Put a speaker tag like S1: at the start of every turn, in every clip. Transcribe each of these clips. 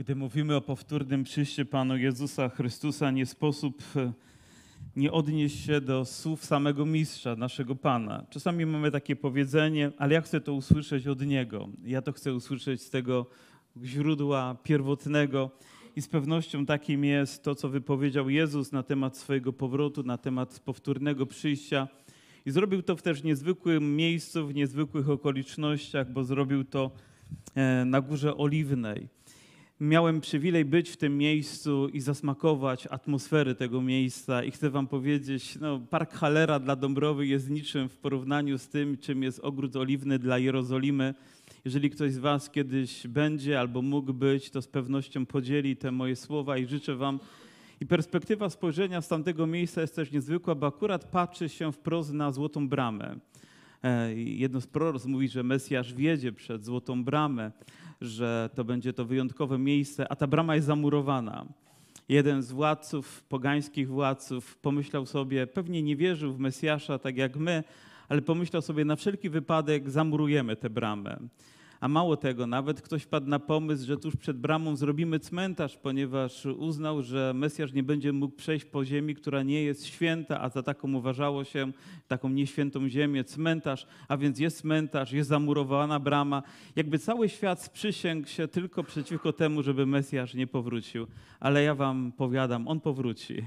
S1: Gdy mówimy o powtórnym przyjściu Panu Jezusa Chrystusa, nie sposób e, nie odnieść się do słów samego mistrza, naszego Pana. Czasami mamy takie powiedzenie, ale ja chcę to usłyszeć od Niego. Ja to chcę usłyszeć z tego źródła pierwotnego. I z pewnością takim jest to, co wypowiedział Jezus na temat swojego powrotu, na temat powtórnego przyjścia. I zrobił to w też niezwykłym miejscu, w niezwykłych okolicznościach, bo zrobił to e, na Górze Oliwnej miałem przywilej być w tym miejscu i zasmakować atmosfery tego miejsca. I chcę Wam powiedzieć, no, Park Halera dla Dąbrowy jest niczym w porównaniu z tym, czym jest ogród oliwny dla Jerozolimy. Jeżeli ktoś z Was kiedyś będzie albo mógł być, to z pewnością podzieli te moje słowa i życzę Wam. I perspektywa spojrzenia z tamtego miejsca jest też niezwykła, bo akurat patrzy się wprost na Złotą Bramę. E, jedno z proroc mówi, że Mesjasz wiedzie przed Złotą Bramę że to będzie to wyjątkowe miejsce, a ta brama jest zamurowana. Jeden z władców, pogańskich władców, pomyślał sobie, pewnie nie wierzył w Mesjasza tak jak my, ale pomyślał sobie, na wszelki wypadek zamurujemy tę bramę. A mało tego, nawet ktoś padł na pomysł, że tuż przed bramą zrobimy cmentarz, ponieważ uznał, że Mesjasz nie będzie mógł przejść po ziemi, która nie jest święta, a za taką uważało się, taką nieświętą ziemię, cmentarz, a więc jest cmentarz, jest zamurowana brama. Jakby cały świat sprzysięgł się tylko przeciwko temu, żeby Mesjasz nie powrócił. Ale ja wam powiadam, on powróci.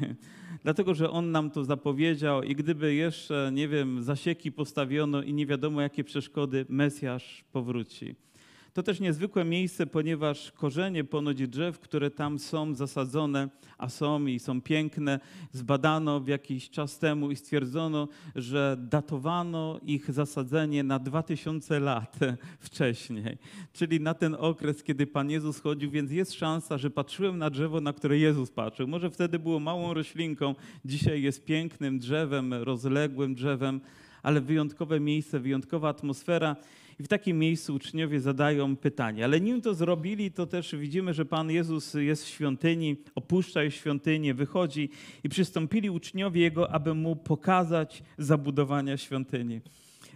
S1: Dlatego, że on nam to zapowiedział i gdyby jeszcze, nie wiem, zasieki postawiono i nie wiadomo jakie przeszkody, Mesjasz powróci. To też niezwykłe miejsce, ponieważ korzenie ponoć drzew, które tam są zasadzone, a są i są piękne, zbadano w jakiś czas temu i stwierdzono, że datowano ich zasadzenie na 2000 lat wcześniej, czyli na ten okres, kiedy Pan Jezus chodził, więc jest szansa, że patrzyłem na drzewo, na które Jezus patrzył. Może wtedy było małą roślinką, dzisiaj jest pięknym drzewem, rozległym drzewem, ale wyjątkowe miejsce, wyjątkowa atmosfera. I w takim miejscu uczniowie zadają pytanie. Ale nim to zrobili, to też widzimy, że Pan Jezus jest w świątyni, opuszcza świątynię, wychodzi i przystąpili uczniowie Jego, aby Mu pokazać zabudowania świątyni.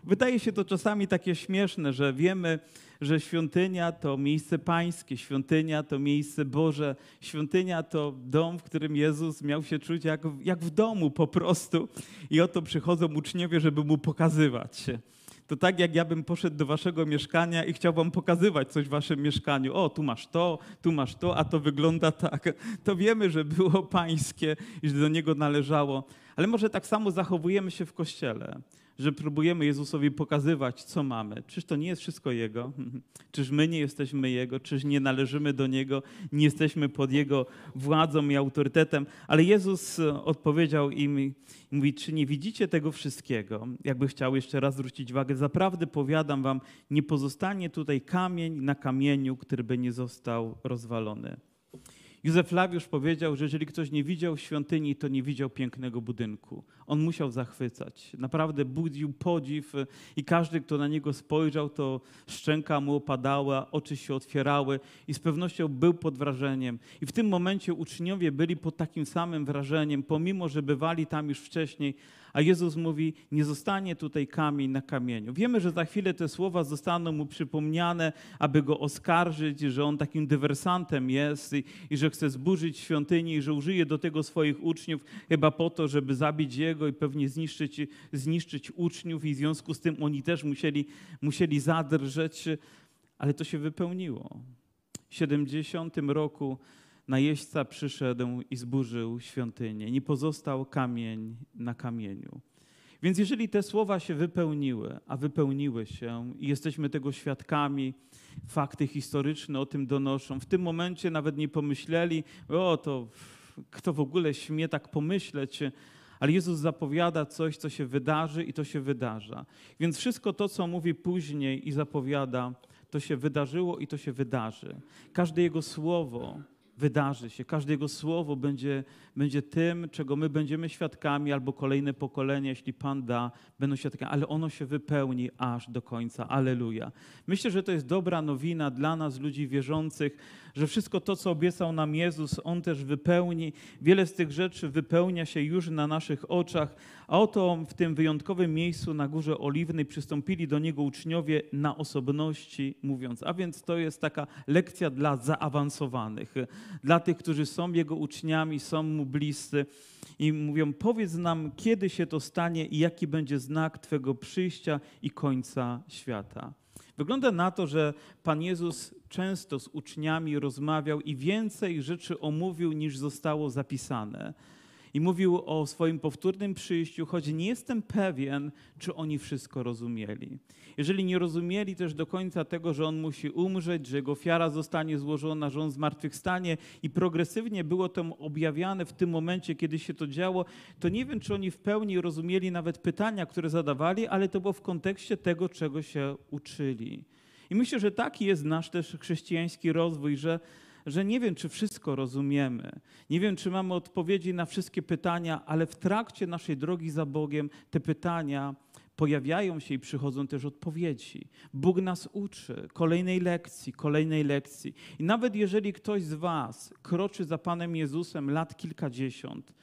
S1: Wydaje się to czasami takie śmieszne, że wiemy, że świątynia to miejsce pańskie, świątynia to miejsce Boże, świątynia to dom, w którym Jezus miał się czuć jak, jak w domu po prostu. I oto przychodzą uczniowie, żeby mu pokazywać się to tak jak ja bym poszedł do waszego mieszkania i chciał wam pokazywać coś w waszym mieszkaniu. O, tu masz to, tu masz to, a to wygląda tak. To wiemy, że było pańskie i że do niego należało. Ale może tak samo zachowujemy się w kościele że próbujemy Jezusowi pokazywać, co mamy. Czyż to nie jest wszystko Jego? Czyż my nie jesteśmy Jego? Czyż nie należymy do Niego? Nie jesteśmy pod Jego władzą i autorytetem? Ale Jezus odpowiedział im i mówi, czy nie widzicie tego wszystkiego? Jakby chciał jeszcze raz zwrócić uwagę, zaprawdę powiadam wam, nie pozostanie tutaj kamień na kamieniu, który by nie został rozwalony. Józef Lawiusz powiedział, że jeżeli ktoś nie widział świątyni, to nie widział pięknego budynku. On musiał zachwycać. Naprawdę budził podziw i każdy, kto na niego spojrzał, to szczęka mu opadała, oczy się otwierały i z pewnością był pod wrażeniem. I w tym momencie uczniowie byli pod takim samym wrażeniem, pomimo, że bywali tam już wcześniej, a Jezus mówi, nie zostanie tutaj kamień na kamieniu. Wiemy, że za chwilę te słowa zostaną mu przypomniane, aby go oskarżyć, że on takim dywersantem jest i, i że chce zburzyć świątynię i że użyje do tego swoich uczniów chyba po to, żeby zabić jego i pewnie zniszczyć, zniszczyć uczniów i w związku z tym oni też musieli, musieli zadrżeć, ale to się wypełniło. W 70 roku najeźdźca przyszedł i zburzył świątynię. Nie pozostał kamień na kamieniu. Więc jeżeli te słowa się wypełniły, a wypełniły się i jesteśmy tego świadkami, fakty historyczne o tym donoszą, w tym momencie nawet nie pomyśleli, o to kto w ogóle śmie tak pomyśleć, ale Jezus zapowiada coś, co się wydarzy i to się wydarza. Więc wszystko to, co mówi później i zapowiada, to się wydarzyło i to się wydarzy. Każde Jego słowo wydarzy się. Każde Jego słowo będzie, będzie tym, czego my będziemy świadkami, albo kolejne pokolenia, jeśli Pan da, będą świadkami, ale ono się wypełni aż do końca. Aleluja. Myślę, że to jest dobra nowina dla nas, ludzi wierzących, że wszystko to, co obiecał nam Jezus, On też wypełni. Wiele z tych rzeczy wypełnia się już na naszych oczach, a oto w tym wyjątkowym miejscu na Górze Oliwnej przystąpili do Niego uczniowie na osobności, mówiąc. A więc to jest taka lekcja dla zaawansowanych, dla tych, którzy są Jego uczniami, są Mu bliscy i mówią: Powiedz nam, kiedy się to stanie i jaki będzie znak Twego przyjścia i końca świata. Wygląda na to, że Pan Jezus często z uczniami rozmawiał i więcej rzeczy omówił niż zostało zapisane i mówił o swoim powtórnym przyjściu, choć nie jestem pewien, czy oni wszystko rozumieli. Jeżeli nie rozumieli też do końca tego, że on musi umrzeć, że jego ofiara zostanie złożona, że on zmartwychwstanie i progresywnie było to objawiane w tym momencie, kiedy się to działo, to nie wiem, czy oni w pełni rozumieli nawet pytania, które zadawali, ale to było w kontekście tego, czego się uczyli. I myślę, że taki jest nasz też chrześcijański rozwój, że że nie wiem, czy wszystko rozumiemy, nie wiem, czy mamy odpowiedzi na wszystkie pytania, ale w trakcie naszej drogi za Bogiem te pytania pojawiają się i przychodzą też odpowiedzi. Bóg nas uczy kolejnej lekcji, kolejnej lekcji. I nawet jeżeli ktoś z Was kroczy za Panem Jezusem lat kilkadziesiąt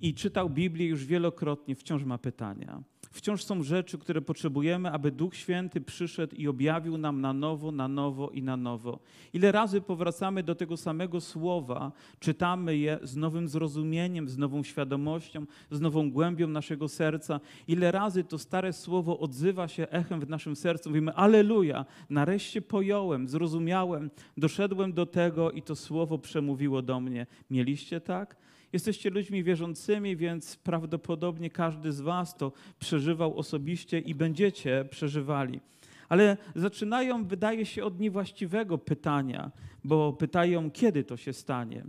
S1: i czytał Biblię już wielokrotnie, wciąż ma pytania. Wciąż są rzeczy, które potrzebujemy, aby Duch Święty przyszedł i objawił nam na nowo, na nowo i na nowo. Ile razy powracamy do tego samego słowa, czytamy je z nowym zrozumieniem, z nową świadomością, z nową głębią naszego serca. Ile razy to stare słowo odzywa się echem w naszym sercu. Mówimy, Aleluja, nareszcie pojąłem, zrozumiałem, doszedłem do tego i to słowo przemówiło do mnie. Mieliście tak? Jesteście ludźmi wierzącymi, więc prawdopodobnie każdy z Was to przeżywał osobiście i będziecie przeżywali. Ale zaczynają, wydaje się, od niewłaściwego pytania, bo pytają, kiedy to się stanie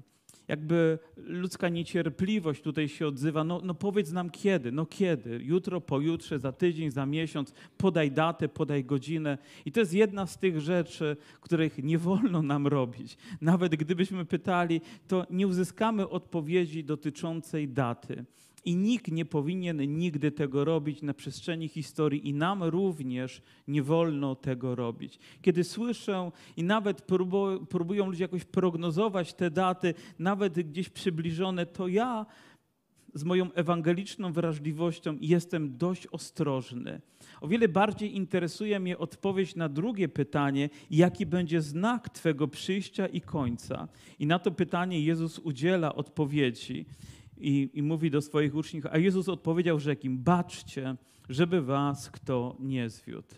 S1: jakby ludzka niecierpliwość tutaj się odzywa. No, no powiedz nam kiedy, no kiedy? Jutro, pojutrze, za tydzień, za miesiąc, podaj datę, podaj godzinę. I to jest jedna z tych rzeczy, których nie wolno nam robić. Nawet gdybyśmy pytali, to nie uzyskamy odpowiedzi dotyczącej daty. I nikt nie powinien nigdy tego robić na przestrzeni historii, i nam również nie wolno tego robić. Kiedy słyszę i nawet próbują ludzie jakoś prognozować te daty, nawet gdzieś przybliżone, to ja z moją ewangeliczną wrażliwością jestem dość ostrożny. O wiele bardziej interesuje mnie odpowiedź na drugie pytanie, jaki będzie znak Twego przyjścia i końca. I na to pytanie Jezus udziela odpowiedzi i, i mówi do swoich uczniów, a Jezus odpowiedział rzekim, baczcie, żeby was kto nie zwiódł.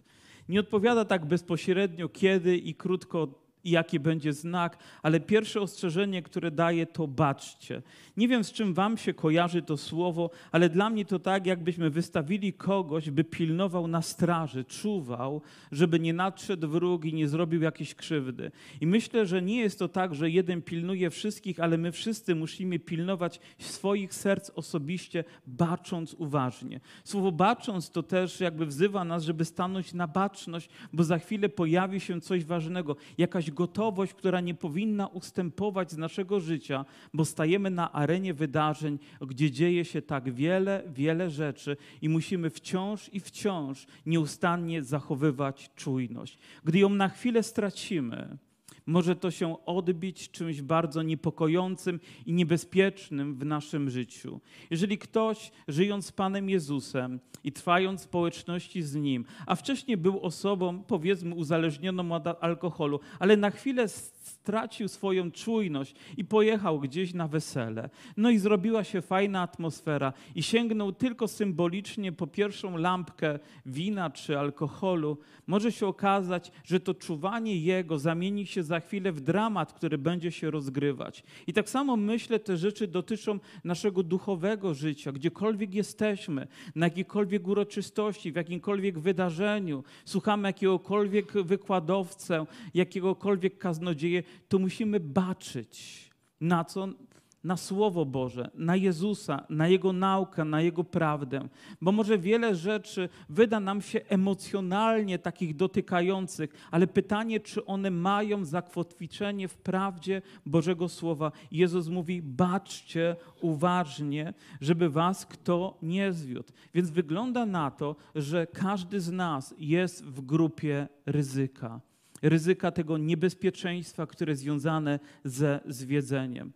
S1: Nie odpowiada tak bezpośrednio kiedy i krótko i jaki będzie znak, ale pierwsze ostrzeżenie, które daje, to baczcie. Nie wiem, z czym Wam się kojarzy to słowo, ale dla mnie to tak, jakbyśmy wystawili kogoś, by pilnował na straży, czuwał, żeby nie nadszedł wróg i nie zrobił jakiejś krzywdy. I myślę, że nie jest to tak, że jeden pilnuje wszystkich, ale my wszyscy musimy pilnować swoich serc osobiście, bacząc uważnie. Słowo bacząc to też jakby wzywa nas, żeby stanąć na baczność, bo za chwilę pojawi się coś ważnego, jakaś gotowość, która nie powinna ustępować z naszego życia, bo stajemy na arenie wydarzeń, gdzie dzieje się tak wiele, wiele rzeczy i musimy wciąż i wciąż nieustannie zachowywać czujność. Gdy ją na chwilę stracimy, może to się odbić czymś bardzo niepokojącym i niebezpiecznym w naszym życiu. Jeżeli ktoś, żyjąc z Panem Jezusem i trwając w społeczności z Nim, a wcześniej był osobą, powiedzmy, uzależnioną od alkoholu, ale na chwilę stracił swoją czujność i pojechał gdzieś na wesele. No i zrobiła się fajna atmosfera i sięgnął tylko symbolicznie po pierwszą lampkę wina czy alkoholu. Może się okazać, że to czuwanie jego zamieni się za chwilę w dramat, który będzie się rozgrywać. I tak samo myślę, te rzeczy dotyczą naszego duchowego życia, gdziekolwiek jesteśmy, na jakiejkolwiek uroczystości, w jakimkolwiek wydarzeniu, słuchamy jakiegokolwiek wykładowcę, jakiegokolwiek kaznodzieje, to musimy baczyć na co? Na Słowo Boże, na Jezusa, na Jego naukę, na Jego prawdę. Bo może wiele rzeczy wyda nam się emocjonalnie takich dotykających, ale pytanie, czy one mają zakotwiczenie w prawdzie Bożego Słowa. Jezus mówi: baczcie uważnie, żeby was kto nie zwiódł. Więc wygląda na to, że każdy z nas jest w grupie ryzyka ryzyka tego niebezpieczeństwa, które związane ze zwiedzeniem.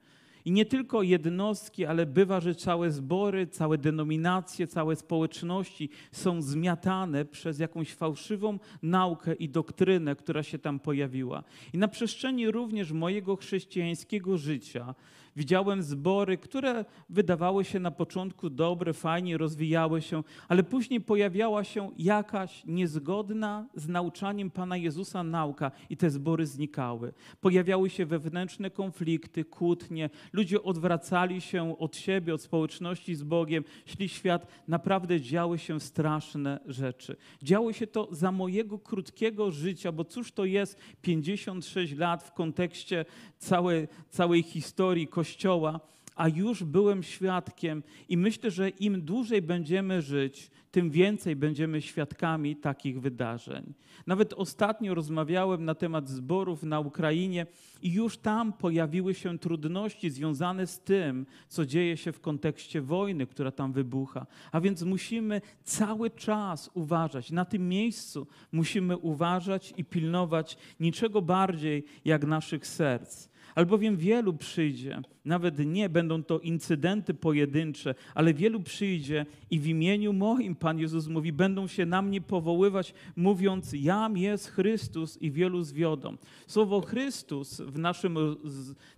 S1: I nie tylko jednostki, ale bywa, że całe zbory, całe denominacje, całe społeczności są zmiatane przez jakąś fałszywą naukę i doktrynę, która się tam pojawiła. I na przestrzeni również mojego chrześcijańskiego życia Widziałem zbory, które wydawały się na początku dobre, fajnie rozwijały się, ale później pojawiała się jakaś niezgodna z nauczaniem Pana Jezusa nauka i te zbory znikały. Pojawiały się wewnętrzne konflikty, kłótnie, ludzie odwracali się od siebie, od społeczności z Bogiem, szli świat. Naprawdę działy się straszne rzeczy. Działo się to za mojego krótkiego życia, bo cóż to jest 56 lat w kontekście całej, całej historii Kościoła Kościoła, a już byłem świadkiem i myślę, że im dłużej będziemy żyć, tym więcej będziemy świadkami takich wydarzeń. Nawet ostatnio rozmawiałem na temat zborów na Ukrainie i już tam pojawiły się trudności związane z tym, co dzieje się w kontekście wojny, która tam wybucha. A więc musimy cały czas uważać. Na tym miejscu musimy uważać i pilnować niczego bardziej jak naszych serc albowiem wielu przyjdzie, nawet nie będą to incydenty pojedyncze, ale wielu przyjdzie i w imieniu moim, Pan Jezus mówi, będą się na mnie powoływać, mówiąc, jam jest Chrystus i wielu zwiodą. Słowo Chrystus w naszym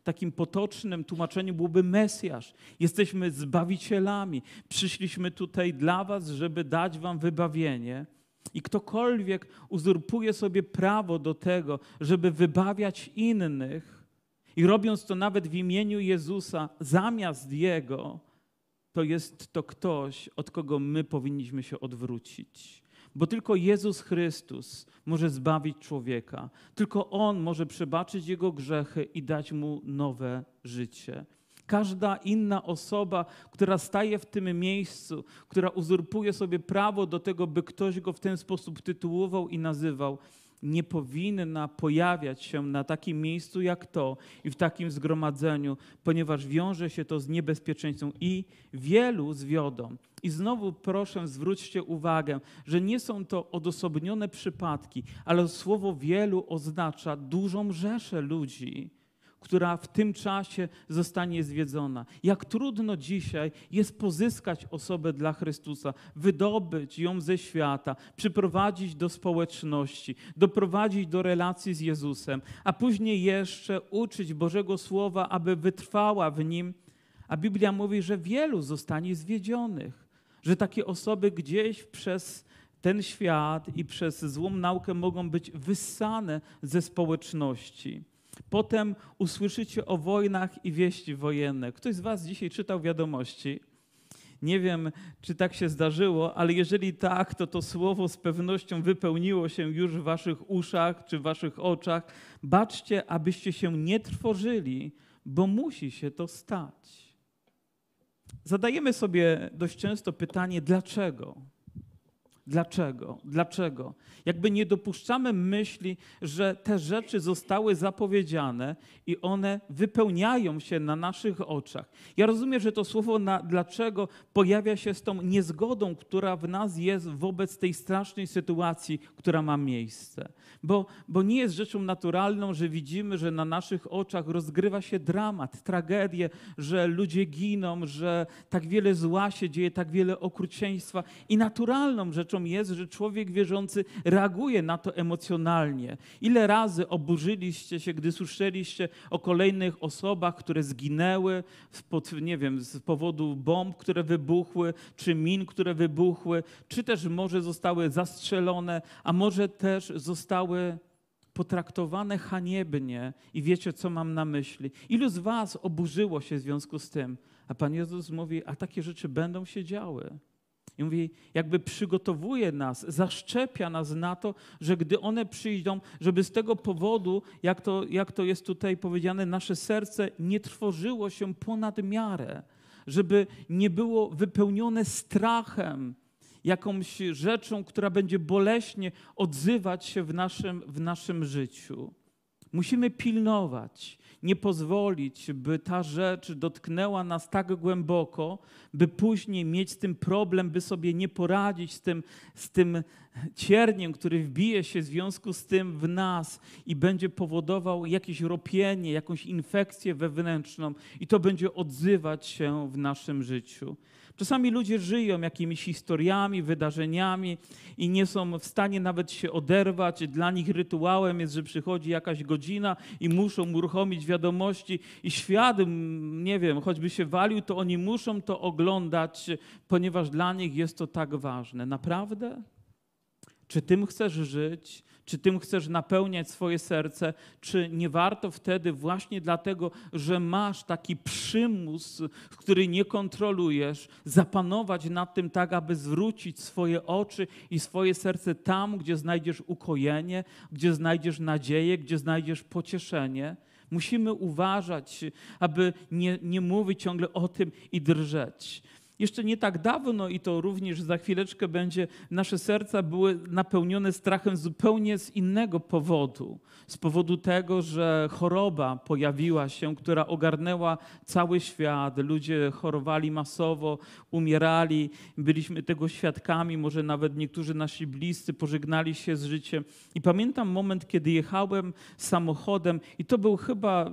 S1: takim potocznym tłumaczeniu byłoby Mesjasz. Jesteśmy zbawicielami. Przyszliśmy tutaj dla was, żeby dać wam wybawienie. I ktokolwiek uzurpuje sobie prawo do tego, żeby wybawiać innych, i robiąc to nawet w imieniu Jezusa, zamiast Jego, to jest to ktoś, od kogo my powinniśmy się odwrócić. Bo tylko Jezus Chrystus może zbawić człowieka. Tylko On może przebaczyć jego grzechy i dać mu nowe życie. Każda inna osoba, która staje w tym miejscu, która uzurpuje sobie prawo do tego, by ktoś go w ten sposób tytułował i nazywał, nie powinna pojawiać się na takim miejscu jak to i w takim zgromadzeniu, ponieważ wiąże się to z niebezpieczeństwem i wielu zwiodą. I znowu proszę, zwróćcie uwagę, że nie są to odosobnione przypadki, ale słowo wielu oznacza dużą rzeszę ludzi która w tym czasie zostanie zwiedzona. Jak trudno dzisiaj jest pozyskać osobę dla Chrystusa, wydobyć ją ze świata, przyprowadzić do społeczności, doprowadzić do relacji z Jezusem, a później jeszcze uczyć Bożego Słowa, aby wytrwała w nim. A Biblia mówi, że wielu zostanie zwiedzionych, że takie osoby gdzieś przez ten świat i przez złą naukę mogą być wyssane ze społeczności. Potem usłyszycie o wojnach i wieści wojenne. Ktoś z Was dzisiaj czytał wiadomości? Nie wiem, czy tak się zdarzyło, ale jeżeli tak, to to słowo z pewnością wypełniło się już w Waszych uszach czy w Waszych oczach. Baczcie, abyście się nie trwożyli, bo musi się to stać. Zadajemy sobie dość często pytanie, dlaczego? Dlaczego? Dlaczego? Jakby nie dopuszczamy myśli, że te rzeczy zostały zapowiedziane i one wypełniają się na naszych oczach. Ja rozumiem, że to słowo na dlaczego pojawia się z tą niezgodą, która w nas jest wobec tej strasznej sytuacji, która ma miejsce. Bo, bo nie jest rzeczą naturalną, że widzimy, że na naszych oczach rozgrywa się dramat, tragedie, że ludzie giną, że tak wiele zła się dzieje, tak wiele okrucieństwa. I naturalną rzeczą rzeczą jest, że człowiek wierzący reaguje na to emocjonalnie. Ile razy oburzyliście się, gdy słyszeliście o kolejnych osobach, które zginęły spod, nie wiem, z powodu bomb, które wybuchły, czy min, które wybuchły, czy też może zostały zastrzelone, a może też zostały potraktowane haniebnie i wiecie, co mam na myśli. Ilu z was oburzyło się w związku z tym? A Pan Jezus mówi, a takie rzeczy będą się działy. I mówi, jakby przygotowuje nas, zaszczepia nas na to, że gdy one przyjdą, żeby z tego powodu, jak to, jak to jest tutaj powiedziane, nasze serce nie trwożyło się ponad miarę, żeby nie było wypełnione strachem, jakąś rzeczą, która będzie boleśnie odzywać się w naszym, w naszym życiu. Musimy pilnować. Nie pozwolić, by ta rzecz dotknęła nas tak głęboko, by później mieć z tym problem, by sobie nie poradzić z tym, z tym cierniem, który wbije się w związku z tym w nas i będzie powodował jakieś ropienie, jakąś infekcję wewnętrzną i to będzie odzywać się w naszym życiu. Czasami ludzie żyją jakimiś historiami, wydarzeniami i nie są w stanie nawet się oderwać. Dla nich rytuałem jest, że przychodzi jakaś godzina i muszą uruchomić wiadomości i świat, nie wiem, choćby się walił, to oni muszą to oglądać, ponieważ dla nich jest to tak ważne. Naprawdę? Czy tym chcesz żyć? Czy tym chcesz napełniać swoje serce? Czy nie warto wtedy właśnie dlatego, że masz taki przymus, który nie kontrolujesz, zapanować nad tym tak, aby zwrócić swoje oczy i swoje serce tam, gdzie znajdziesz ukojenie, gdzie znajdziesz nadzieję, gdzie znajdziesz pocieszenie? Musimy uważać, aby nie, nie mówić ciągle o tym i drżeć. Jeszcze nie tak dawno, i to również za chwileczkę będzie, nasze serca były napełnione strachem zupełnie z innego powodu. Z powodu tego, że choroba pojawiła się, która ogarnęła cały świat. Ludzie chorowali masowo, umierali, byliśmy tego świadkami. Może nawet niektórzy nasi bliscy pożegnali się z życiem. I pamiętam moment, kiedy jechałem samochodem, i to był chyba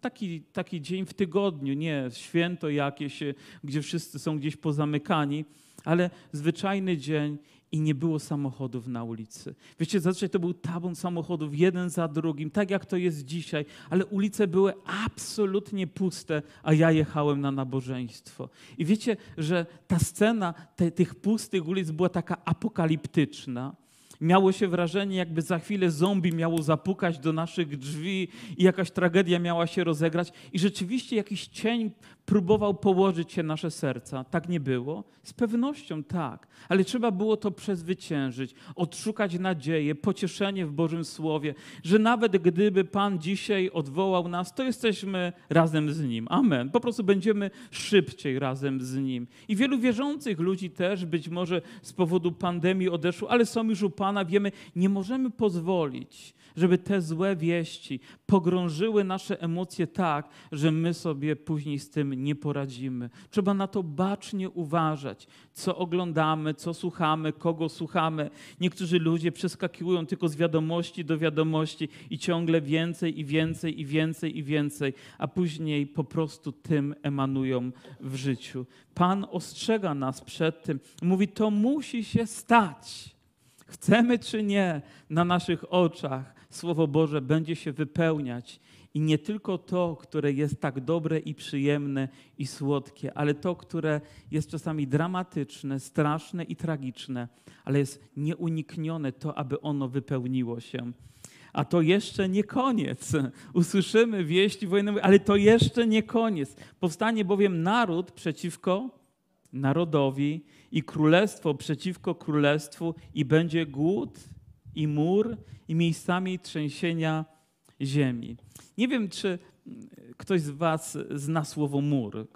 S1: taki, taki dzień w tygodniu, nie święto jakieś, gdzie wszyscy są gdzieś pozamykani, ale zwyczajny dzień i nie było samochodów na ulicy. Wiecie, zazwyczaj to był tabun samochodów, jeden za drugim, tak jak to jest dzisiaj, ale ulice były absolutnie puste, a ja jechałem na nabożeństwo. I wiecie, że ta scena te, tych pustych ulic była taka apokaliptyczna. Miało się wrażenie, jakby za chwilę zombie miało zapukać do naszych drzwi i jakaś tragedia miała się rozegrać. I rzeczywiście jakiś cień próbował położyć się nasze serca. Tak nie było? Z pewnością tak, ale trzeba było to przezwyciężyć, odszukać nadzieję, pocieszenie w Bożym Słowie, że nawet gdyby Pan dzisiaj odwołał nas, to jesteśmy razem z Nim. Amen. Po prostu będziemy szybciej razem z Nim. I wielu wierzących ludzi też być może z powodu pandemii odeszło, ale są już u Pana, wiemy, nie możemy pozwolić, żeby te złe wieści pogrążyły nasze emocje tak, że my sobie później z tym nie poradzimy. Trzeba na to bacznie uważać, co oglądamy, co słuchamy, kogo słuchamy. Niektórzy ludzie przeskakują tylko z wiadomości do wiadomości i ciągle więcej i więcej i więcej i więcej, a później po prostu tym emanują w życiu. Pan ostrzega nas przed tym. Mówi, to musi się stać. Chcemy czy nie, na naszych oczach Słowo Boże będzie się wypełniać. I nie tylko to, które jest tak dobre i przyjemne i słodkie, ale to, które jest czasami dramatyczne, straszne i tragiczne, ale jest nieuniknione to, aby ono wypełniło się. A to jeszcze nie koniec. Usłyszymy wieści wojennej, ale to jeszcze nie koniec. Powstanie bowiem naród przeciwko narodowi i królestwo przeciwko królestwu i będzie głód i mur i miejscami trzęsienia ziemi. Nie wiem, czy ktoś z Was zna słowo mur.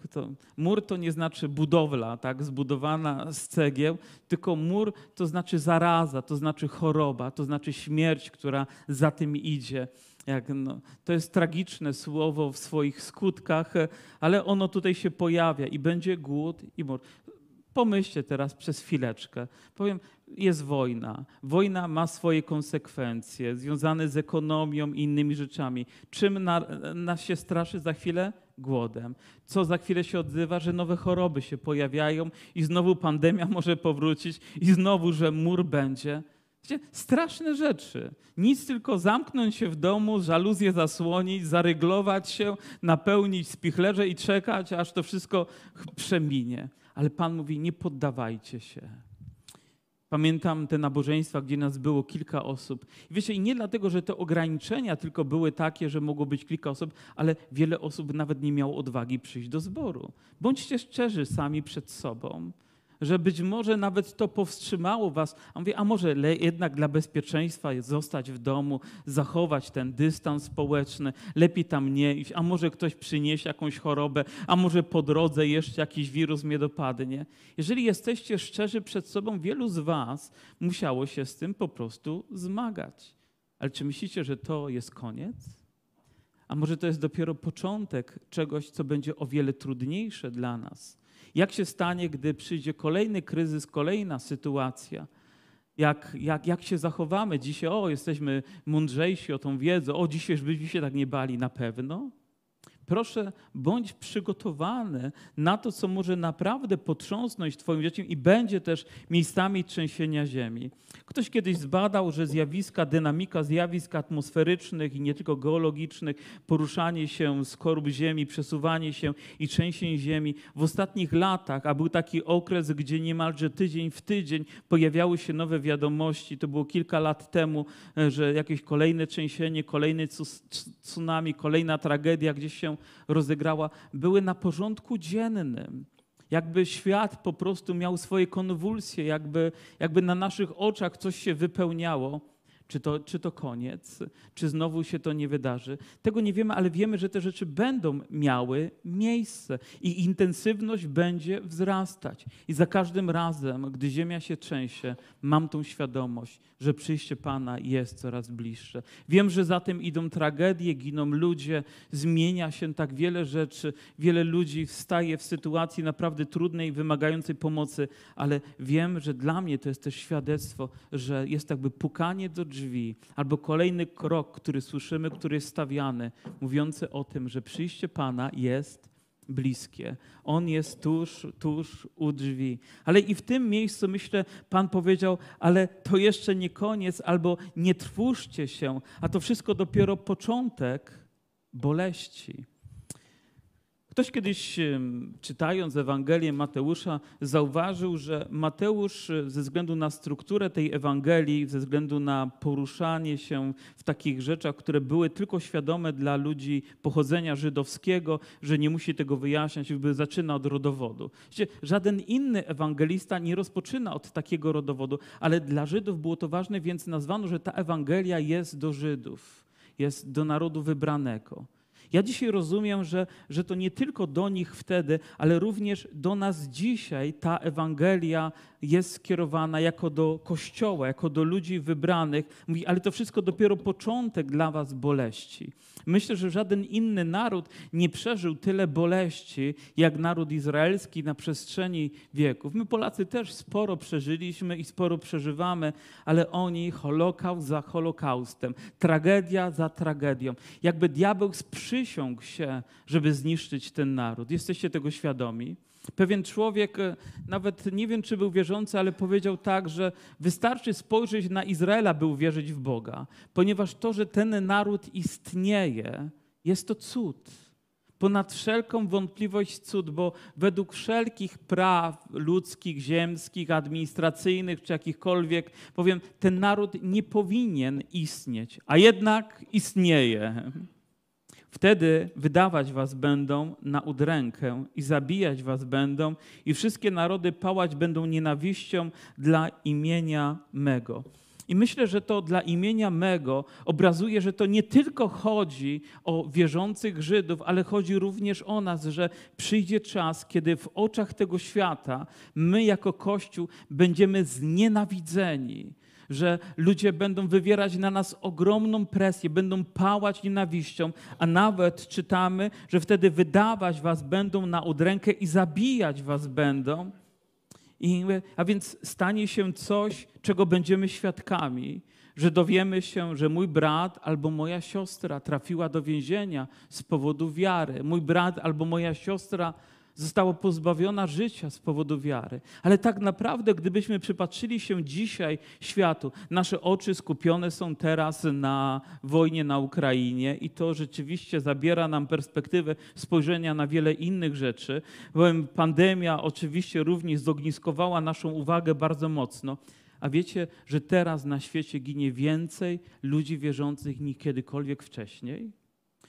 S1: mur to nie znaczy budowla, tak, zbudowana z cegieł, tylko mur to znaczy zaraza, to znaczy choroba, to znaczy śmierć, która za tym idzie. Jak, no, to jest tragiczne słowo w swoich skutkach, ale ono tutaj się pojawia i będzie głód i mur. Pomyślcie teraz przez chwileczkę. Powiem, jest wojna. Wojna ma swoje konsekwencje związane z ekonomią i innymi rzeczami. Czym nas się straszy za chwilę? Głodem. Co za chwilę się odzywa, że nowe choroby się pojawiają i znowu pandemia może powrócić i znowu, że mur będzie. Straszne rzeczy. Nic tylko zamknąć się w domu, żaluzję zasłonić, zaryglować się, napełnić spichlerze i czekać, aż to wszystko przeminie. Ale Pan mówi, nie poddawajcie się. Pamiętam te nabożeństwa, gdzie nas było kilka osób. I wiecie, i nie dlatego, że te ograniczenia tylko były takie, że mogło być kilka osób, ale wiele osób nawet nie miało odwagi przyjść do zboru. Bądźcie szczerzy sami przed sobą że być może nawet to powstrzymało was. A mówię, a może jednak dla bezpieczeństwa zostać w domu, zachować ten dystans społeczny, lepiej tam nie iść, a może ktoś przyniesie jakąś chorobę, a może po drodze jeszcze jakiś wirus mnie dopadnie. Jeżeli jesteście szczerzy przed sobą, wielu z was musiało się z tym po prostu zmagać. Ale czy myślicie, że to jest koniec? A może to jest dopiero początek czegoś, co będzie o wiele trudniejsze dla nas? Jak się stanie, gdy przyjdzie kolejny kryzys, kolejna sytuacja? Jak, jak, jak się zachowamy dzisiaj? O, jesteśmy mądrzejsi o tą wiedzę. O, dzisiaj byśmy się tak nie bali na pewno. Proszę, bądź przygotowany na to, co może naprawdę potrząsnąć Twoim życiem i będzie też miejscami trzęsienia ziemi. Ktoś kiedyś zbadał, że zjawiska, dynamika zjawisk atmosferycznych i nie tylko geologicznych, poruszanie się z korb ziemi, przesuwanie się i trzęsień ziemi w ostatnich latach, a był taki okres, gdzie niemalże tydzień w tydzień pojawiały się nowe wiadomości, to było kilka lat temu, e, że jakieś kolejne trzęsienie, kolejny tsunami, kolejna tragedia gdzieś się rozegrała, były na porządku dziennym. Jakby świat po prostu miał swoje konwulsje, jakby, jakby na naszych oczach coś się wypełniało. Czy to, czy to koniec? Czy znowu się to nie wydarzy? Tego nie wiemy, ale wiemy, że te rzeczy będą miały miejsce i intensywność będzie wzrastać. I za każdym razem, gdy ziemia się trzęsie, mam tą świadomość, że przyjście Pana jest coraz bliższe. Wiem, że za tym idą tragedie, giną ludzie, zmienia się tak wiele rzeczy. Wiele ludzi wstaje w sytuacji naprawdę trudnej, wymagającej pomocy, ale wiem, że dla mnie to jest też świadectwo, że jest jakby pukanie do drzwi drzwi, albo kolejny krok, który słyszymy, który jest stawiany, mówiący o tym, że przyjście Pana jest bliskie. On jest tuż, tuż u drzwi. Ale i w tym miejscu, myślę, Pan powiedział, ale to jeszcze nie koniec, albo nie trwóżcie się, a to wszystko dopiero początek boleści. Ktoś kiedyś czytając Ewangelię Mateusza zauważył, że Mateusz e, ze względu na strukturę tej Ewangelii, ze względu na poruszanie się w takich rzeczach, które były tylko świadome dla ludzi pochodzenia żydowskiego, że nie musi tego wyjaśniać, jakby zaczyna od rodowodu. Żaden inny ewangelista nie rozpoczyna od takiego rodowodu, ale dla Żydów było to ważne, więc nazwano, że ta Ewangelia jest do Żydów, jest do narodu wybranego. Ja dzisiaj rozumiem, że, że to nie tylko do nich wtedy, ale również do nas dzisiaj ta Ewangelia jest skierowana jako do Kościoła, jako do ludzi wybranych. Mówi, ale to wszystko dopiero początek dla was boleści. Myślę, że żaden inny naród nie przeżył tyle boleści, jak naród izraelski na przestrzeni wieków. My Polacy też sporo przeżyliśmy i sporo przeżywamy, ale oni holokaust za holokaustem, tragedia za tragedią. Jakby diabeł sprzysiągł się, żeby zniszczyć ten naród. Jesteście tego świadomi? Pewien człowiek, e, nawet nie wiem, czy był wierzący, ale powiedział tak, że wystarczy spojrzeć na Izraela, by uwierzyć w Boga, ponieważ to, że ten naród istnieje, jest to cud. Ponad wszelką wątpliwość cud, bo według wszelkich praw ludzkich, ziemskich, administracyjnych czy jakichkolwiek, powiem, ten naród nie powinien istnieć, a jednak istnieje. Wtedy wydawać was będą na udrękę i zabijać was będą i wszystkie narody pałać będą nienawiścią dla imienia mego. I myślę, że to dla imienia mego obrazuje, że to nie tylko chodzi o wierzących Żydów, ale chodzi również o nas, że przyjdzie czas, kiedy w oczach tego świata my jako Kościół będziemy znienawidzeni że ludzie będą wywierać na nas ogromną presję, będą pałać nienawiścią, a nawet czytamy, że wtedy wydawać was będą na udrękę i zabijać was będą. I, a więc stanie się coś, czego będziemy świadkami, że dowiemy się, że mój brat albo moja siostra trafiła do więzienia z powodu wiary. Mój brat albo moja siostra została pozbawiona życia z powodu wiary. Ale tak naprawdę, gdybyśmy przypatrzyli się dzisiaj światu, nasze oczy skupione są teraz na wojnie na Ukrainie i to rzeczywiście zabiera nam perspektywę spojrzenia na wiele innych rzeczy. Bowiem pandemia oczywiście również zogniskowała naszą uwagę bardzo mocno. A wiecie, że teraz na świecie ginie więcej ludzi wierzących niż kiedykolwiek wcześniej?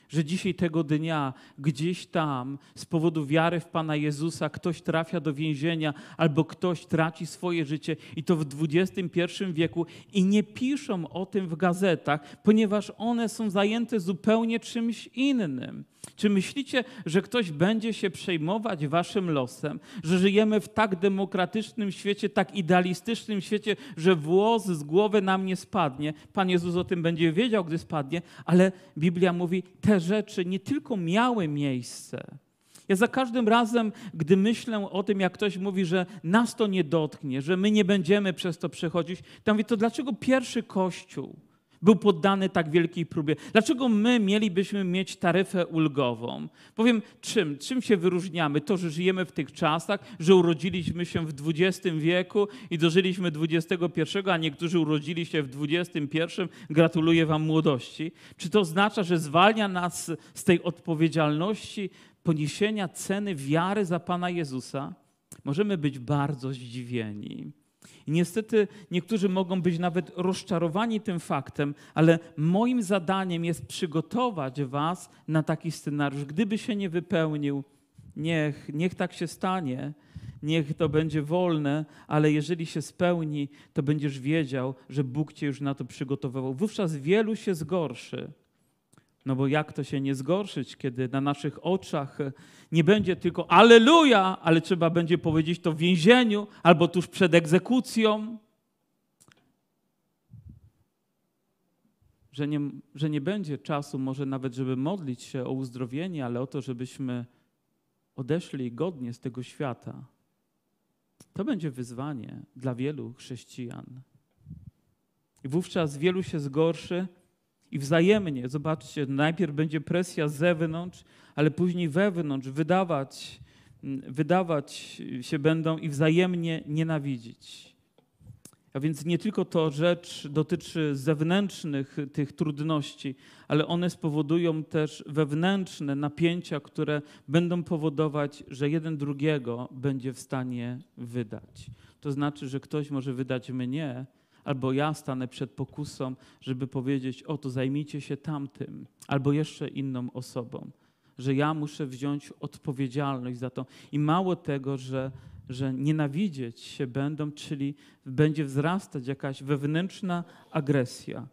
S1: Że dzisiaj tego dnia gdzieś tam z powodu wiary w Pana Jezusa ktoś trafia do więzienia albo ktoś traci swoje życie i to w XXI wieku i nie piszą o tym w gazetach, ponieważ one są zajęte zupełnie czymś innym. Czy myślicie, że ktoś będzie się przejmować waszym losem, że żyjemy w tak demokratycznym świecie, tak idealistycznym świecie, że włos z głowy nam nie spadnie? Pan Jezus o tym będzie wiedział, gdy spadnie, ale Biblia mówi, te rzeczy nie tylko miały miejsce. Ja za każdym razem, gdy myślę o tym, jak ktoś mówi, że nas to nie dotknie, że my nie będziemy przez to przechodzić, to mówię, to dlaczego pierwszy Kościół był poddany tak wielkiej próbie. Dlaczego my mielibyśmy mieć taryfę ulgową? Powiem czym? Czym się wyróżniamy? To, że żyjemy w tych czasach, że urodziliśmy się w XX wieku i dożyliśmy XXI, a niektórzy urodzili się w XXI. Gratuluję Wam młodości. Czy to oznacza, że zwalnia nas z tej odpowiedzialności poniesienia ceny wiary za Pana Jezusa? Możemy być bardzo zdziwieni. I niestety niektórzy mogą być nawet rozczarowani tym faktem, ale moim zadaniem jest przygotować Was na taki scenariusz. Gdyby się nie wypełnił, niech, niech tak się stanie, niech to będzie wolne, ale jeżeli się spełni, to będziesz wiedział, że Bóg Cię już na to przygotowywał. Wówczas wielu się zgorszy. No bo jak to się nie zgorszyć, kiedy na naszych oczach nie będzie tylko Aleluja, ale trzeba będzie powiedzieć to w więzieniu albo tuż przed egzekucją. Że nie, że nie będzie czasu może nawet, żeby modlić się o uzdrowienie, ale o to, żebyśmy odeszli godnie z tego świata. To będzie wyzwanie dla wielu chrześcijan. I wówczas wielu się zgorszy, i wzajemnie, zobaczcie, najpierw będzie presja z zewnątrz, ale później wewnątrz wydawać, wydawać się będą i wzajemnie nienawidzić. A więc nie tylko to rzecz dotyczy zewnętrznych tych trudności, ale one spowodują też wewnętrzne napięcia, które będą powodować, że jeden drugiego będzie w stanie wydać. To znaczy, że ktoś może wydać mnie, albo ja stanę przed pokusą, żeby powiedzieć: Oto zajmijcie się tamtym, albo jeszcze inną osobą. Że ja muszę wziąć odpowiedzialność za to. I mało tego, że, że nienawidzieć się będą, czyli będzie wzrastać jakaś wewnętrzna agresja.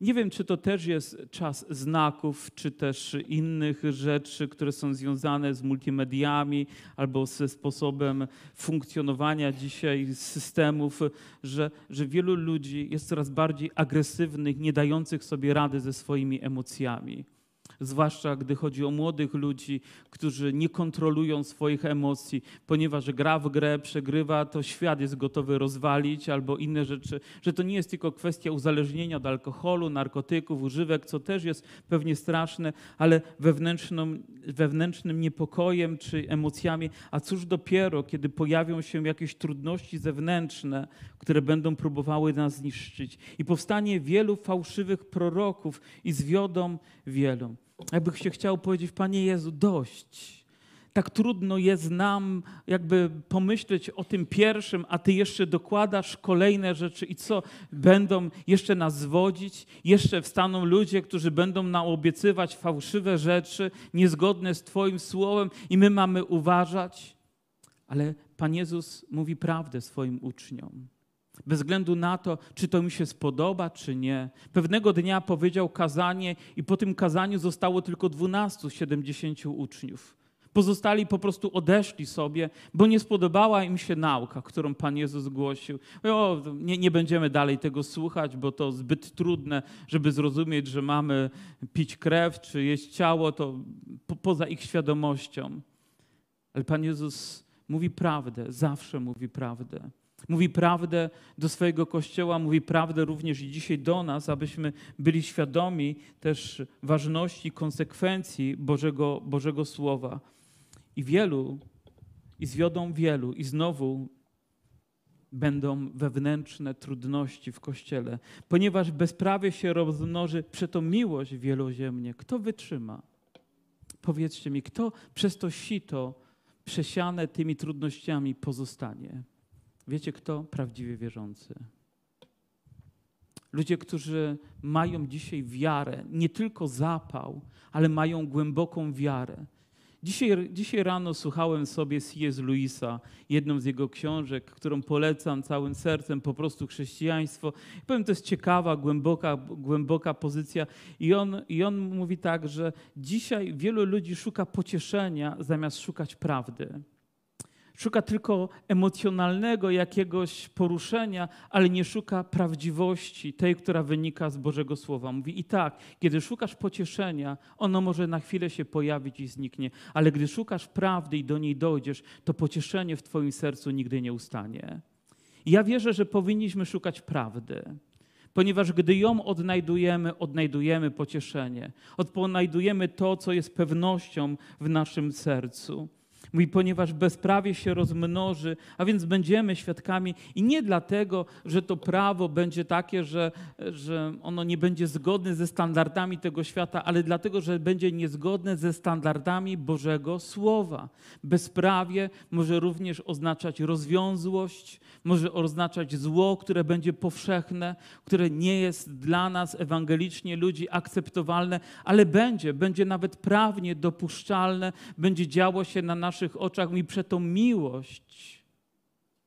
S1: Nie wiem, czy to też jest czas znaków, czy też innych rzeczy, które są związane z multimediami albo ze sposobem funkcjonowania dzisiaj systemów, że, że wielu ludzi jest coraz bardziej agresywnych, nie dających sobie rady ze swoimi emocjami zwłaszcza gdy chodzi o młodych ludzi, którzy nie kontrolują swoich emocji, ponieważ gra w grę, przegrywa, to świat jest gotowy rozwalić albo inne rzeczy, że to nie jest tylko kwestia uzależnienia od alkoholu, narkotyków, używek, co też jest pewnie straszne, ale wewnętrznym niepokojem czy emocjami, a cóż dopiero, kiedy pojawią się jakieś trudności zewnętrzne, które będą próbowały nas zniszczyć. I powstanie wielu fałszywych proroków i zwiodą wielu. Jakby się chciał powiedzieć, Panie Jezu, dość. Tak trudno jest nam jakby pomyśleć o tym pierwszym, a Ty jeszcze dokładasz kolejne rzeczy i co? Będą jeszcze nas zwodzić? Jeszcze wstaną ludzie, którzy będą nam obiecywać fałszywe rzeczy, niezgodne z Twoim słowem i my mamy uważać? Ale Pan Jezus mówi prawdę swoim uczniom bez względu na to, czy to mi się spodoba, czy nie. Pewnego dnia powiedział kazanie, i po tym kazaniu zostało tylko 12 70 uczniów. Pozostali po prostu odeszli sobie, bo nie spodobała im się nauka, którą Pan Jezus głosił. O, nie, nie będziemy dalej tego słuchać, bo to zbyt trudne, żeby zrozumieć, że mamy pić krew czy jeść ciało, to po, poza ich świadomością. Ale Pan Jezus mówi prawdę, zawsze mówi prawdę. Mówi prawdę do swojego kościoła, mówi prawdę również i dzisiaj do nas, abyśmy byli świadomi też ważności, konsekwencji Bożego, Bożego Słowa. I wielu, i zwiodą wielu, i znowu będą wewnętrzne trudności w kościele, ponieważ bezprawie się rozmnoży przeto miłość wieloziemnie. Kto wytrzyma? Powiedzcie mi, kto przez to sito przesiane tymi trudnościami pozostanie? Wiecie kto? Prawdziwie wierzący. Ludzie, którzy mają dzisiaj wiarę, nie tylko zapał, ale mają głęboką wiarę. Dzisiaj, dzisiaj rano słuchałem sobie C.S. Louisa, jedną z jego książek, którą polecam całym sercem, po prostu chrześcijaństwo. I powiem, to jest ciekawa, głęboka, głęboka pozycja. I on, I on mówi tak, że dzisiaj wielu ludzi szuka pocieszenia zamiast szukać prawdy. Szuka tylko emocjonalnego jakiegoś poruszenia, ale nie szuka prawdziwości, tej, która wynika z Bożego Słowa. Mówi i tak, kiedy szukasz pocieszenia, ono może na chwilę się pojawić i zniknie, ale gdy szukasz prawdy i do niej dojdziesz, to pocieszenie w Twoim sercu nigdy nie ustanie. Ja wierzę, że powinniśmy szukać prawdy ponieważ gdy ją odnajdujemy, odnajdujemy pocieszenie, odnajdujemy to, co jest pewnością w naszym sercu. Mówi, ponieważ bezprawie się rozmnoży, a więc będziemy świadkami i nie dlatego, że to prawo będzie takie, że, że ono nie będzie zgodne ze standardami tego świata, ale dlatego, że będzie niezgodne ze standardami Bożego Słowa. Bezprawie może również oznaczać rozwiązłość, może oznaczać zło, które będzie powszechne, które nie jest dla nas ewangelicznie ludzi akceptowalne, ale będzie, będzie nawet prawnie dopuszczalne, będzie działo się na naszych oczach i przeto miłość,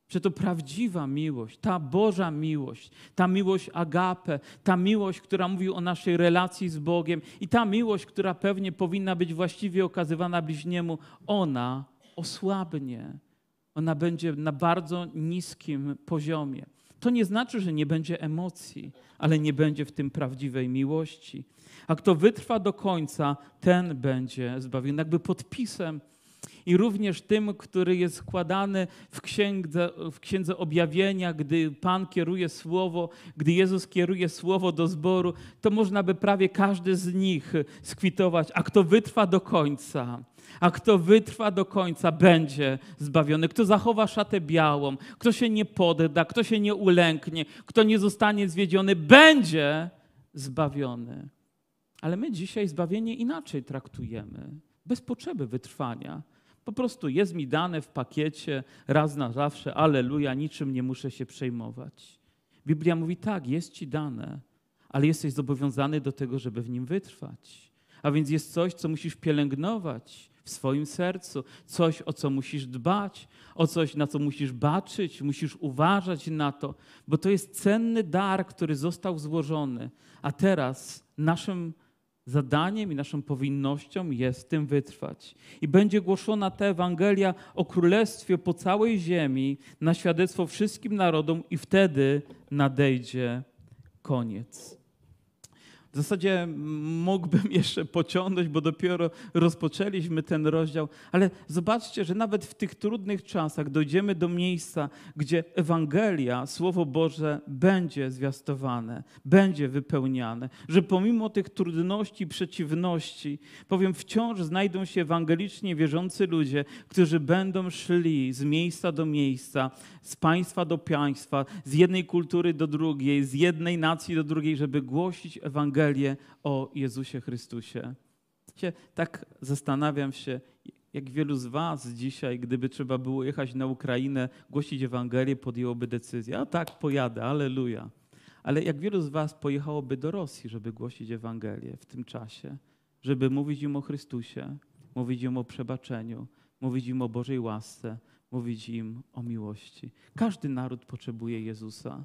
S1: przeto prawdziwa miłość, ta Boża miłość, ta miłość agape, ta miłość, która mówi o naszej relacji z Bogiem i ta miłość, która pewnie powinna być właściwie okazywana bliźniemu, ona osłabnie ona będzie na bardzo niskim poziomie. To nie znaczy, że nie będzie emocji, ale nie będzie w tym prawdziwej miłości. A kto wytrwa do końca, ten będzie zbawiony. Jakby podpisem i również tym, który jest składany w księdze, w księdze objawienia, gdy Pan kieruje słowo, gdy Jezus kieruje słowo do zboru, to można by prawie każdy z nich skwitować. A kto wytrwa do końca, a kto wytrwa do końca, będzie zbawiony. Kto zachowa szatę białą, kto się nie podda, kto się nie ulęknie, kto nie zostanie zwiedziony, będzie zbawiony. Ale my dzisiaj zbawienie inaczej traktujemy, bez potrzeby wytrwania. Po prostu jest mi dane w pakiecie raz na zawsze, aleluja, niczym nie muszę się przejmować. Biblia mówi tak, jest ci dane, ale jesteś zobowiązany do tego, żeby w nim wytrwać. A więc jest coś, co musisz pielęgnować, w swoim sercu, coś, o co musisz dbać, o coś, na co musisz baczyć, musisz uważać na to, bo to jest cenny dar, który został złożony, a teraz naszym zadaniem i naszą powinnością jest tym wytrwać. I będzie głoszona ta Ewangelia o Królestwie po całej ziemi na świadectwo wszystkim narodom i wtedy nadejdzie koniec. W zasadzie mógłbym jeszcze pociągnąć, bo dopiero rozpoczęliśmy ten rozdział, ale zobaczcie, że nawet w tych trudnych czasach dojdziemy do miejsca, gdzie Ewangelia, Słowo Boże będzie zwiastowane, będzie wypełniane, że pomimo tych trudności, przeciwności, powiem, wciąż znajdą się ewangelicznie wierzący ludzie, którzy będą szli z miejsca do miejsca, z państwa do państwa, z jednej kultury do drugiej, z jednej nacji do drugiej, żeby głosić Ewangelię o Jezusie Chrystusie. Tak zastanawiam się, jak wielu z Was dzisiaj, gdyby trzeba było jechać na Ukrainę, głosić Ewangelię, podjęłoby decyzję. A tak, pojadę, aleluja. Ale jak wielu z Was pojechałoby do Rosji, żeby głosić Ewangelię w tym czasie, żeby mówić im o Chrystusie, mówić im o przebaczeniu, mówić im o Bożej łasce, mówić im o miłości. Każdy naród potrzebuje Jezusa.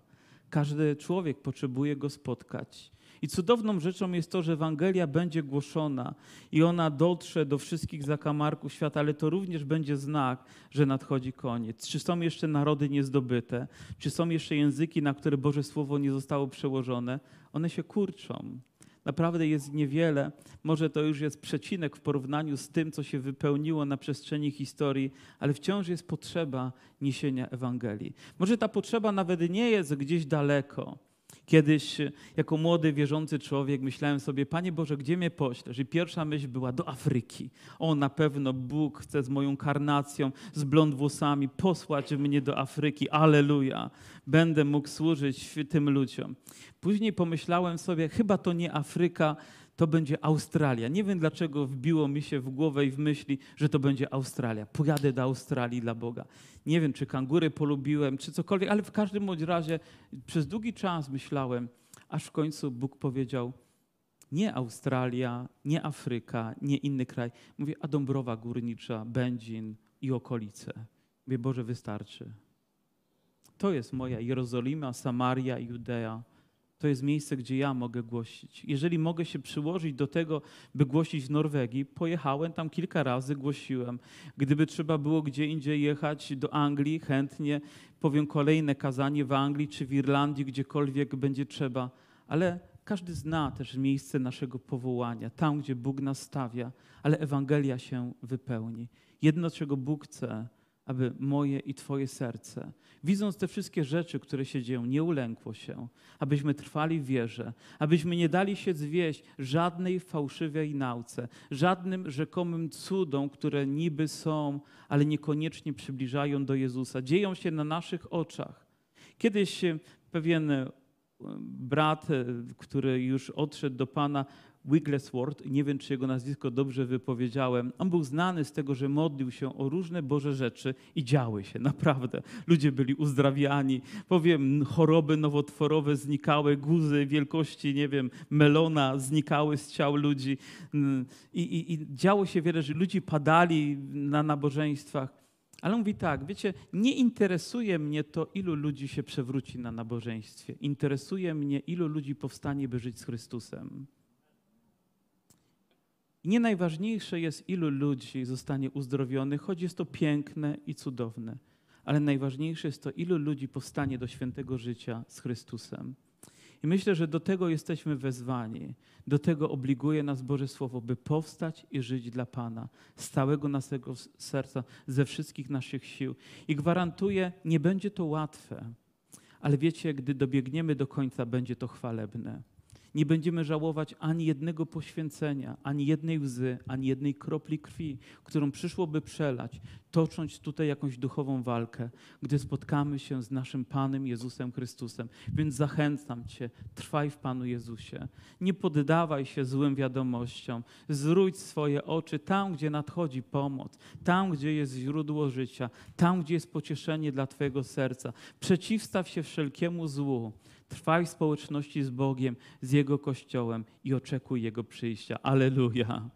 S1: Każdy człowiek potrzebuje go spotkać. I cudowną rzeczą jest to, że Ewangelia będzie głoszona i ona dotrze do wszystkich zakamarków świata, ale to również będzie znak, że nadchodzi koniec. Czy są jeszcze narody niezdobyte? Czy są jeszcze języki, na które Boże Słowo nie zostało przełożone? One się kurczą naprawdę jest niewiele. Może to już jest przecinek w porównaniu z tym, co się wypełniło na przestrzeni historii, ale wciąż jest potrzeba niesienia Ewangelii. Może ta potrzeba nawet nie jest gdzieś daleko. Kiedyś, jako młody, wierzący człowiek, myślałem sobie, Panie Boże, gdzie mnie poślesz? I pierwsza myśl była do Afryki. O, na pewno Bóg chce z moją karnacją, z blond włosami posłać mnie do Afryki. Aleluja. Będę mógł służyć tym ludziom. Później pomyślałem sobie, chyba to nie Afryka, to będzie Australia. Nie wiem dlaczego wbiło mi się w głowę i w myśli, że to będzie Australia. Pojadę do Australii dla Boga. Nie wiem, czy kangury polubiłem, czy cokolwiek, ale w każdym bądź razie przez długi czas myślałem, aż w końcu Bóg powiedział, nie Australia, nie Afryka, nie inny kraj. Mówię, a Dąbrowa Górnicza, Będzin i okolice. Mówię, Boże, wystarczy. To jest moja Jerozolima, Samaria, Judea to jest miejsce, gdzie ja mogę głosić. Jeżeli mogę się przyłożyć do tego, by głosić w Norwegii, pojechałem tam kilka razy, głosiłem. Gdyby trzeba było gdzie indziej jechać do Anglii, chętnie powiem kolejne kazanie w Anglii czy w Irlandii, gdziekolwiek będzie trzeba. Ale każdy zna też miejsce naszego powołania, tam, gdzie Bóg nas stawia, ale Ewangelia się wypełni. Jedno, czego Bóg chce, aby moje i Twoje serce, widząc te wszystkie rzeczy, które się dzieją, nie ulękło się, abyśmy trwali w wierze, abyśmy nie dali się zwieść żadnej fałszywej nauce, żadnym rzekomym cudom, które niby są, ale niekoniecznie przybliżają do Jezusa. Dzieją się na naszych oczach. Kiedyś pewien e, brat, e, który już odszedł do Pana, Wigglesworth, nie wiem czy jego nazwisko dobrze wypowiedziałem, on był znany z tego, że modlił się o różne Boże rzeczy i działy się, naprawdę. Ludzie byli uzdrawiani, powiem, choroby nowotworowe znikały, guzy wielkości, nie wiem, melona znikały z ciał ludzi i, i, i działo się wiele, że ludzie padali na nabożeństwach. Ale mówi tak, wiecie, nie interesuje mnie to, ilu ludzi się przewróci na nabożeństwie. Interesuje mnie, ilu ludzi powstanie, by żyć z Chrystusem. Nie najważniejsze jest, ilu ludzi zostanie uzdrowionych, choć jest to piękne i cudowne, ale najważniejsze jest to, ilu ludzi powstanie do świętego życia z Chrystusem. I myślę, że do tego jesteśmy wezwani. Do tego obliguje nas Boże Słowo, by powstać i żyć dla Pana z całego naszego serca, ze wszystkich naszych sił. I gwarantuję, nie będzie to łatwe, ale wiecie, gdy dobiegniemy do końca, będzie to chwalebne. Nie będziemy żałować ani jednego poświęcenia, ani jednej łzy, ani jednej kropli krwi, którą przyszłoby przelać, tocząc tutaj jakąś duchową walkę, gdy spotkamy się z naszym Panem Jezusem Chrystusem. Więc zachęcam Cię, trwaj w Panu Jezusie. Nie poddawaj się złym wiadomościom. Zwróć swoje oczy tam, gdzie nadchodzi pomoc, tam, gdzie jest źródło życia, tam, gdzie jest pocieszenie dla Twojego serca. Przeciwstaw się wszelkiemu złu. Trwaj w społeczności z Bogiem, z Jego Kościołem i oczekuj Jego przyjścia. Aleluja.